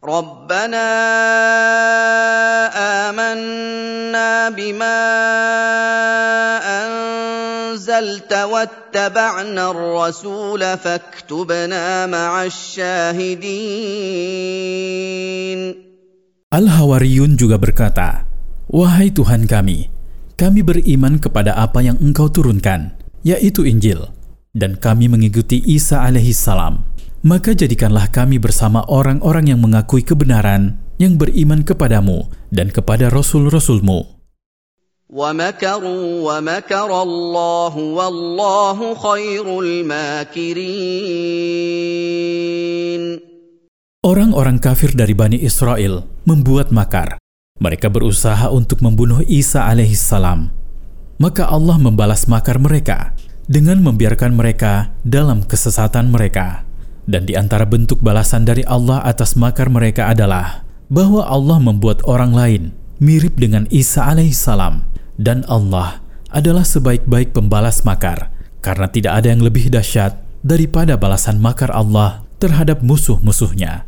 ربنا آمنا بما أنزلت واتبعنا الرسول فاكتبنا مع الشاهدين Al-Hawariyun juga berkata, Wahai Tuhan kami, kami beriman kepada apa yang engkau turunkan, yaitu Injil, dan kami mengikuti Isa alaihi salam. maka jadikanlah kami bersama orang-orang yang mengakui kebenaran, yang beriman kepadamu dan kepada rasul-rasulmu. Orang-orang kafir dari Bani Israel membuat makar. Mereka berusaha untuk membunuh Isa alaihissalam. Maka Allah membalas makar mereka dengan membiarkan mereka dalam kesesatan mereka. Dan di antara bentuk balasan dari Allah atas makar mereka adalah bahwa Allah membuat orang lain mirip dengan Isa alaihissalam. Dan Allah adalah sebaik-baik pembalas makar karena tidak ada yang lebih dahsyat daripada balasan makar Allah terhadap musuh-musuhnya.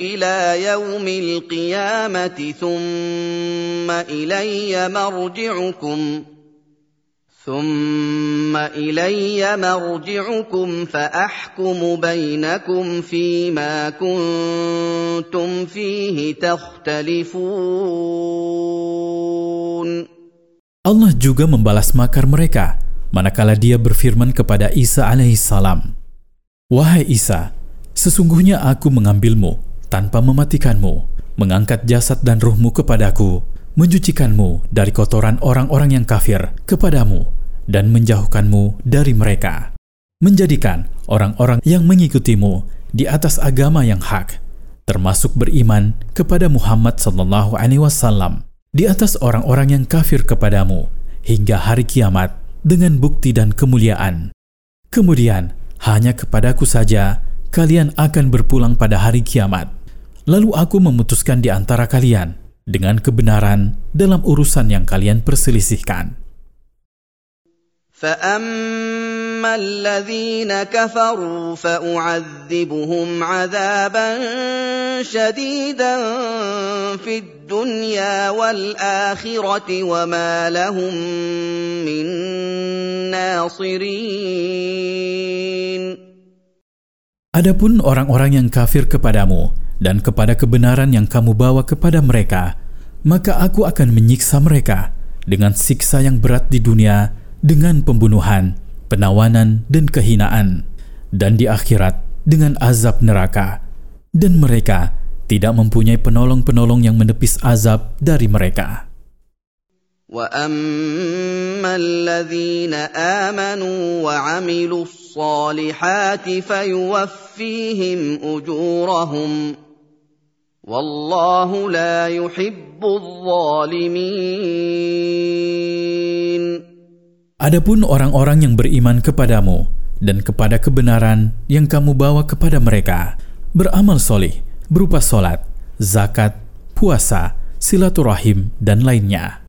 الى يوم القيامه ثم الي مرجعكم ثم الي مرجعكم فاحكم بينكم فيما كنتم فيه تختلفون Allah juga membalas makar mereka manakala dia berfirman kepada Isa alaihissalam, Wahai Isa, sesungguhnya aku mengambilmu tanpa mematikanmu, mengangkat jasad dan ruhmu kepadaku, mencucikanmu dari kotoran orang-orang yang kafir kepadamu, dan menjauhkanmu dari mereka, menjadikan orang-orang yang mengikutimu di atas agama yang hak, termasuk beriman kepada Muhammad sallallahu alaihi wasallam di atas orang-orang yang kafir kepadamu hingga hari kiamat dengan bukti dan kemuliaan. Kemudian, hanya kepadaku saja kalian akan berpulang pada hari kiamat. Lalu aku memutuskan di antara kalian dengan kebenaran dalam urusan yang kalian perselisihkan. فاما الذين كفروا فاعذبهم عذابا شديدا في الدنيا والاخره وما لهم من ناصرين Adapun orang-orang yang kafir kepadamu dan kepada kebenaran yang kamu bawa kepada mereka, maka aku akan menyiksa mereka dengan siksa yang berat di dunia dengan pembunuhan, penawanan, dan kehinaan, dan di akhirat dengan azab neraka, dan mereka tidak mempunyai penolong-penolong yang menepis azab dari mereka. واما الذين امنوا وعملوا الصالحات فيوفيهم اجورهم والله لا يحب الظالمين Adapun orang-orang yang beriman kepadamu dan kepada kebenaran yang kamu bawa kepada mereka, beramal solih berupa solat, zakat, puasa, silaturahim, dan lainnya.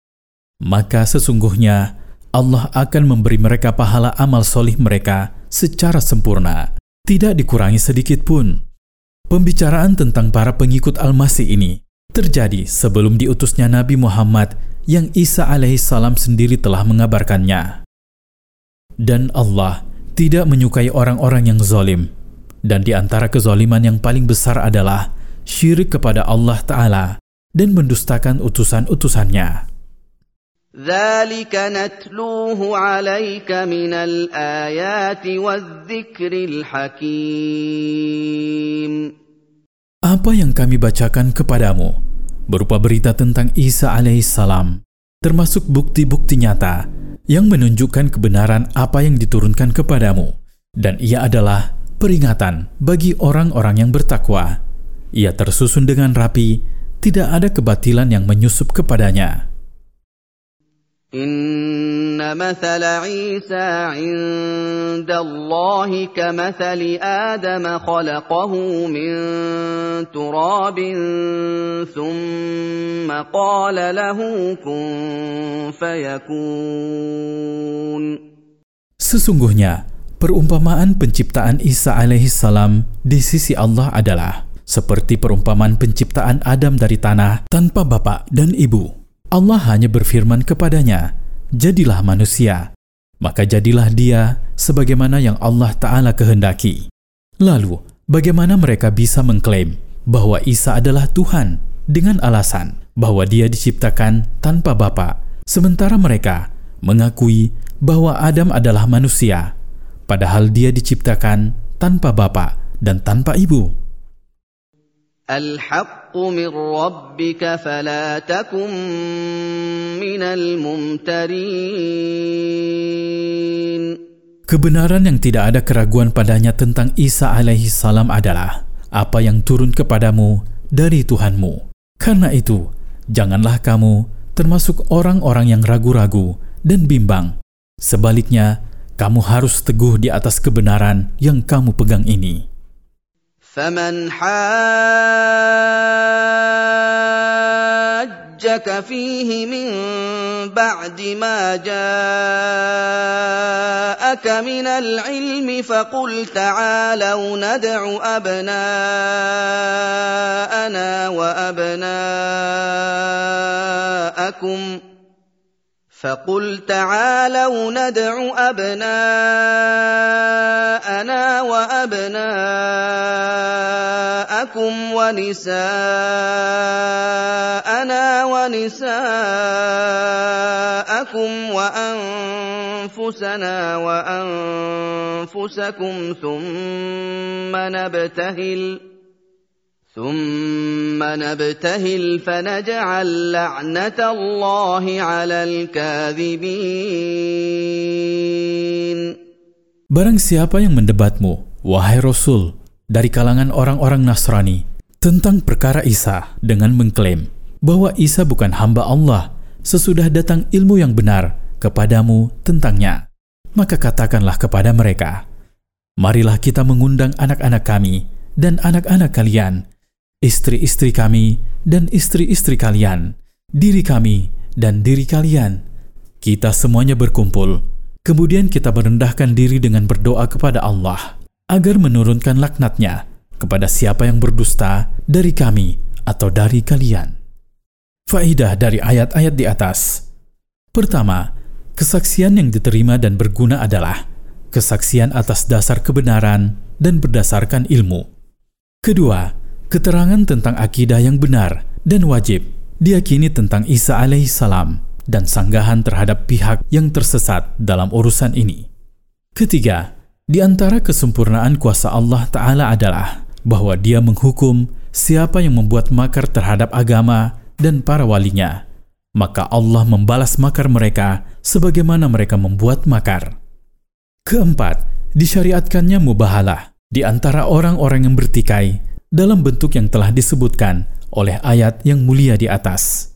Maka sesungguhnya Allah akan memberi mereka pahala amal solih mereka secara sempurna, tidak dikurangi sedikit pun. Pembicaraan tentang para pengikut Al-Masih ini terjadi sebelum diutusnya Nabi Muhammad yang Isa alaihissalam sendiri telah mengabarkannya. Dan Allah tidak menyukai orang-orang yang zalim. Dan di antara kezaliman yang paling besar adalah syirik kepada Allah Ta'ala dan mendustakan utusan-utusannya. ذلك نتلوه عليك من الآيات والذكر الحكيم Apa yang kami bacakan kepadamu berupa berita tentang Isa alaihissalam, termasuk bukti-bukti nyata yang menunjukkan kebenaran apa yang diturunkan kepadamu, dan ia adalah peringatan bagi orang-orang yang bertakwa. ia tersusun dengan rapi, tidak ada kebatilan yang menyusup kepadanya. إن مثل عيسى عند الله كمثل آدم خلقه من تراب ثم قال له كن فيكون Sesungguhnya, perumpamaan penciptaan Isa alaihi salam di sisi Allah adalah seperti perumpamaan penciptaan Adam dari tanah tanpa bapak dan ibu. Allah hanya berfirman kepadanya, "Jadilah manusia." Maka jadilah dia sebagaimana yang Allah Ta'ala kehendaki. Lalu, bagaimana mereka bisa mengklaim bahwa Isa adalah Tuhan dengan alasan bahwa dia diciptakan tanpa bapa, sementara mereka mengakui bahwa Adam adalah manusia, padahal dia diciptakan tanpa bapa dan tanpa ibu. الحق من ربك فلا تكن من الممترين Kebenaran yang tidak ada keraguan padanya tentang Isa alaihi salam adalah apa yang turun kepadamu dari Tuhanmu. Karena itu, janganlah kamu termasuk orang-orang yang ragu-ragu dan bimbang. Sebaliknya, kamu harus teguh di atas kebenaran yang kamu pegang ini. فمن حاجك فيه من بعد ما جاءك من العلم فقل تعالوا ندع ابناءنا وابناءكم فقل تعالوا ندع أبناءنا وأبناءكم ونساءنا ونساءكم وأنفسنا وأنفسكم ثم نبتهل ثم نبتهل فنجعل لعنة الله على الكاذبين Barang siapa yang mendebatmu, wahai Rasul, dari kalangan orang-orang Nasrani, tentang perkara Isa dengan mengklaim bahwa Isa bukan hamba Allah sesudah datang ilmu yang benar kepadamu tentangnya, maka katakanlah kepada mereka, Marilah kita mengundang anak-anak kami dan anak-anak kalian, istri-istri kami dan istri-istri kalian, diri kami dan diri kalian. Kita semuanya berkumpul Kemudian kita merendahkan diri dengan berdoa kepada Allah agar menurunkan laknatnya kepada siapa yang berdusta dari kami atau dari kalian. Faidah dari ayat-ayat di atas. Pertama, kesaksian yang diterima dan berguna adalah kesaksian atas dasar kebenaran dan berdasarkan ilmu. Kedua, keterangan tentang akidah yang benar dan wajib diyakini tentang Isa alaihissalam dan sanggahan terhadap pihak yang tersesat dalam urusan ini. Ketiga, di antara kesempurnaan kuasa Allah Ta'ala adalah bahwa dia menghukum siapa yang membuat makar terhadap agama dan para walinya. Maka Allah membalas makar mereka sebagaimana mereka membuat makar. Keempat, disyariatkannya mubahalah di antara orang-orang yang bertikai dalam bentuk yang telah disebutkan oleh ayat yang mulia di atas.